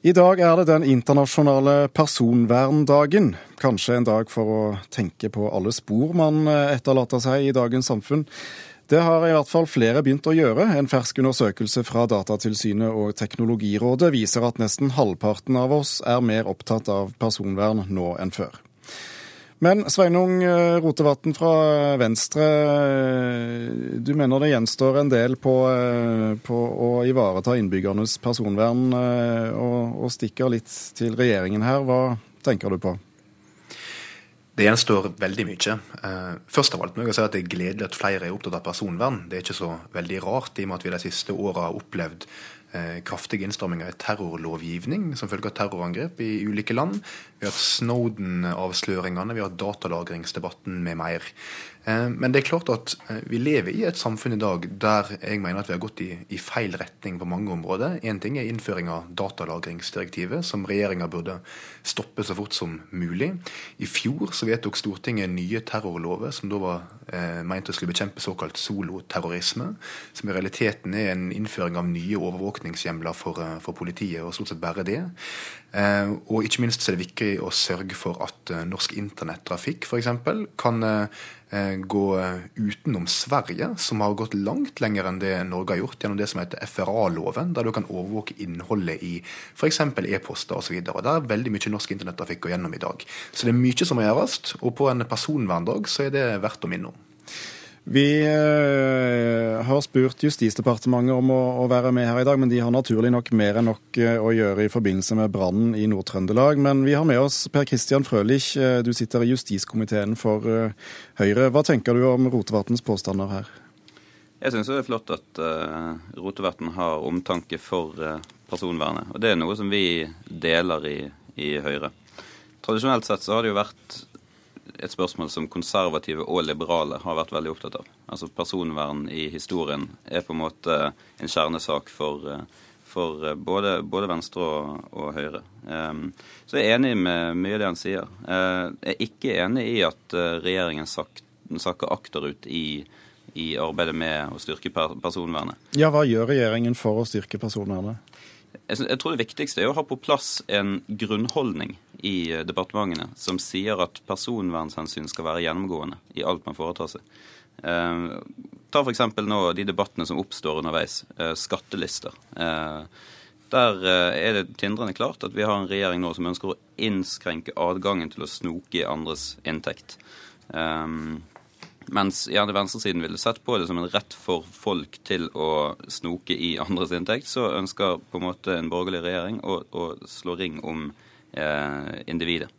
I dag er det den internasjonale personverndagen. Kanskje en dag for å tenke på alle spor man etterlater seg i dagens samfunn. Det har i hvert fall flere begynt å gjøre. En fersk undersøkelse fra Datatilsynet og Teknologirådet viser at nesten halvparten av oss er mer opptatt av personvern nå enn før. Men Sveinung Rotevatn fra Venstre, du mener det gjenstår en del på, på å ivareta innbyggernes personvern, og, og stikker litt til regjeringen her. Hva tenker du på? Det gjenstår veldig mye. Først av alt må jeg si at det er gledelig at flere er opptatt av personvern. Det er ikke så veldig rart, i og med at vi de siste åra har opplevd kraftige innstramminger i terrorlovgivning som følge av terrorangrep i ulike land. Vi har hatt Snowden-avsløringene, vi har hatt datalagringsdebatten med mer. Men det er klart at vi lever i et samfunn i dag der jeg mener at vi har gått i, i feil retning på mange områder. Én ting er innføring av datalagringsdirektivet, som regjeringa burde stoppe så fort som mulig. I fjor så vedtok Stortinget nye terrorlover som da var eh, meint å skulle bekjempe såkalt soloterrorisme, som i realiteten er en innføring av nye overvåkningshjemler for, for politiet, og stort sett bare det. Eh, og ikke minst så er det viktig å sørge for at eh, norsk internettrafikk f.eks. kan eh, gå utenom Sverige, som har gått langt lenger enn det Norge har gjort, gjennom det som heter FRA-loven, der du kan overvåke innholdet i f.eks. e-poster osv. Det er veldig mye norsk internettrafikk å gjennom i dag. Så det er mye som må gjøres, og på en personverndag så er det verdt å minne om. Vi har spurt Justisdepartementet om å, være med her i dag, men de har naturlig nok mer enn nok å gjøre i forbindelse med brannen i Nord-Trøndelag. Men vi har med oss Per Christian Frølich, du sitter i justiskomiteen for Høyre. Hva tenker du om Rotevatns påstander her? Jeg syns det er flott at Rotevatn har omtanke for personvernet. Og det er noe som vi deler i, i Høyre. Tradisjonelt sett så har det jo vært et spørsmål som konservative og liberale har vært veldig opptatt av. Altså Personvern i historien er på en måte en kjernesak for, for både, både, Venstre og, og Høyre. Um, så jeg er enig med mye av det han sier. Uh, jeg er ikke enig i at regjeringen sak, sakker akterut i, i arbeidet med å styrke personvernet. Ja, Hva gjør regjeringen for å styrke personvernet? Jeg tror det viktigste er å ha på plass en grunnholdning i departementene som sier at personvernhensyn skal være gjennomgående i alt man foretar seg. Eh, ta f.eks. nå de debattene som oppstår underveis. Eh, skattelister. Eh, der er det tindrende klart at vi har en regjering nå som ønsker å innskrenke adgangen til å snoke i andres inntekt. Mens gjerne venstresiden ville sett på det som en rett for folk til å snoke i andres inntekt, så ønsker på en måte en borgerlig regjering å, å slå ring om eh, individet.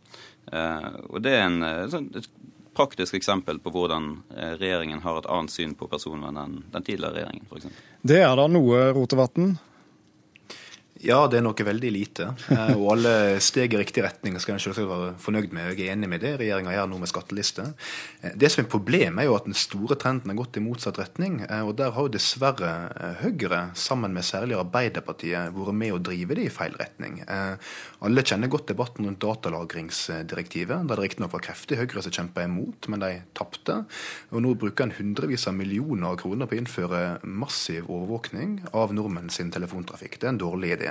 Eh, og det er en, sånn, et praktisk eksempel på hvordan eh, regjeringen har et annet syn på personvern enn den tidligere regjeringen, f.eks. Det er da noe, Rotevatn? Ja, det er noe veldig lite. Eh, og alle steg i riktig retning skal en selvsagt være fornøyd med. Jeg er enig med det regjeringa gjør nå med skatteliste. Eh, det som er problemet, er jo at den store trenden har gått i motsatt retning. Eh, og der har jo dessverre Høyre, sammen med særlig Arbeiderpartiet, vært med å drive det i feil retning. Alle kjenner godt debatten rundt datalagringsdirektivet, der det riktignok var kreftig Høyre som kjempa imot, men de tapte. Og nå bruker en hundrevis av millioner av kroner på å innføre massiv overvåkning av nordmenn sin telefontrafikk. Det er en dårlig idé.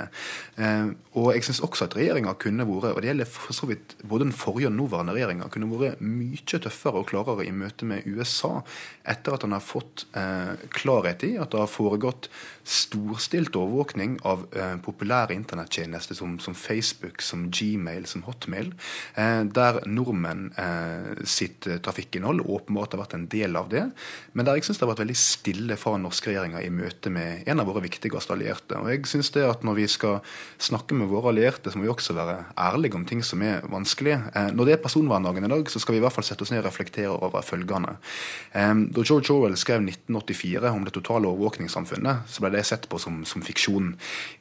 Eh, og jeg syns også at regjeringa kunne vært, og det gjelder for så vidt både den forrige og nåværende regjeringa, kunne vært mye tøffere og klarere i møte med USA etter at han har fått eh, klarhet i at det har foregått storstilt overvåkning av eh, populære internettjenester som, som, Facebook, som Gmail, som Hotmail, der nordmenn sitt trafikkinnhold åpenbart har vært en del av det, men der jeg syns det har vært veldig stille fra norske regjeringer i møte med en av våre viktigste allierte. Og jeg synes det at Når vi skal snakke med våre allierte, så må vi også være ærlige om ting som er vanskelig. Eh, når det er personverndagen i dag, så skal vi i hvert fall sette oss ned og reflektere over følgende. Eh, da George Orwell skrev 1984 om det totale overvåkningssamfunnet, så ble det sett på som, som fiksjon.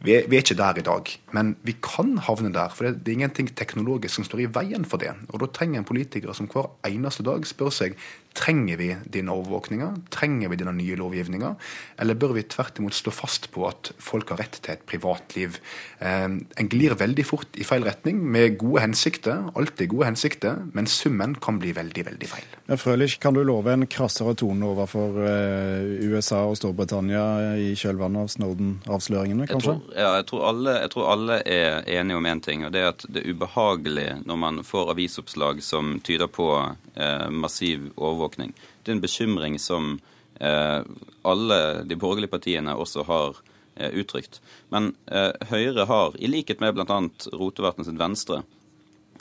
Vi er, vi er, ikke der i dag, men vi kan havne der. For det, det, er ingenting teknologisk som står i veien for det. Og da trenger en politikere som hver eneste dag spør seg Trenger vi denne overvåkninga? Trenger vi denne nye lovgivninga? Eller bør vi tvert imot stå fast på at folk har rett til et privatliv? Eh, en glir veldig fort i feil retning med gode hensikter, alltid gode hensikter, men summen kan bli veldig, veldig feil. Men Frølich, kan du love en krassere tone overfor eh, USA og Storbritannia i kjølvannet av Snowden-avsløringene, kanskje? Jeg tror, ja, jeg tror, alle, jeg tror alle er enige om én en ting, og det er at det er ubehagelig når man får avisoppslag som tyder på eh, massiv overvåkning. Det er en bekymring som eh, alle de borgerlige partiene også har eh, uttrykt. Men eh, Høyre har, i likhet med bl.a. Rotevatn sitt Venstre,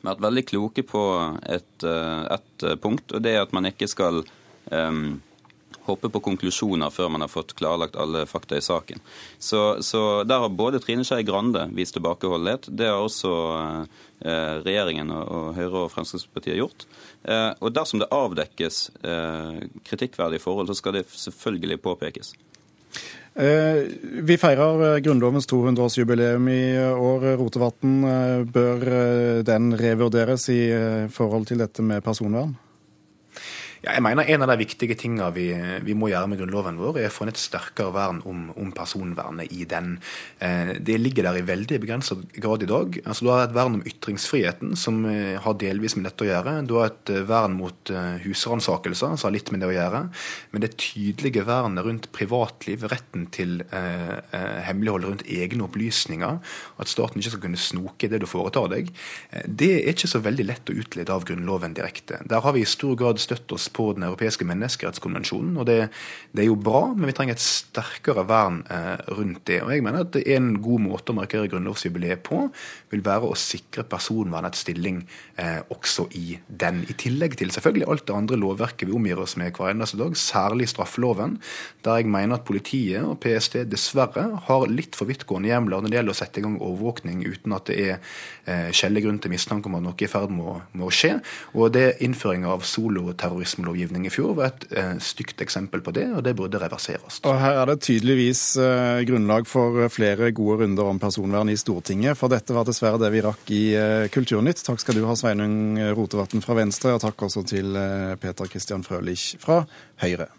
vært veldig kloke på et, eh, et, punkt, og det er at man ikke skal um, hoppe på konklusjoner før man har fått klarlagt alle fakta i saken. Så, så der har både Trine Skei Grande vist tilbakeholdenhet. Det har også eh, regjeringen og, og, Høyre og Fremskrittspartiet gjort. Eh, og dersom det avdekkes eh, kritikkverdige forhold, så skal det selvfølgelig påpekes. Eh, vi feirer eh, Grunnlovens 200-årsjubileum i år. Rotevatn, eh, bør den revurderes i forhold til dette med personvern? Ja, jeg mener En av de viktige tingene vi, vi, må gjøre med grunnloven vår, er å få et sterkere vern om, om personvernet i den. Eh, det ligger der i veldig begrenset grad i dag. Altså, du har et vern om ytringsfriheten, som eh, har delvis med dette å gjøre. Du har et eh, vern mot eh, husransakelser, som har litt med det å gjøre. Men det tydelige vernet rundt privatliv, retten til hemmelighold rundt egne opplysninger, at staten ikke skal kunne snoke det du foretar deg, det er ikke så veldig lett å utlede av Grunnloven direkte. Der har vi i stor grad støtt oss på Den europeiske menneskerettskonvensjonen. og det, det, er jo bra, men vi trenger et sterkere vern eh, rundt det. Og jeg mener at En god måte å markere grunnlovsjubileet på vil være å sikre personvernets stilling eh, også i den. I tillegg til selvfølgelig alt det andre lovverket vi omgir oss med hver eneste dag, særlig straffeloven, der jeg mener at politiet og PST dessverre har litt for vidtgående hjemler når det gjelder å sette i gang overvåkning uten at det er eh, grunn til mistanke om at noe er i ferd med, med å skje. Og det er innføring av soloterrorisme terrorismelovgivning i fjor var et eh, stygt eksempel på det, og det burde reverseres. Og Her er det tydeligvis eh, grunnlag for flere gode runder om personvern i Stortinget. For dette var dessverre det vi rakk i eh, Kulturnytt. Takk skal du ha, Sveinung Rotevatn fra Venstre, og takk også til eh, Peter Christian Frølich fra Høyre.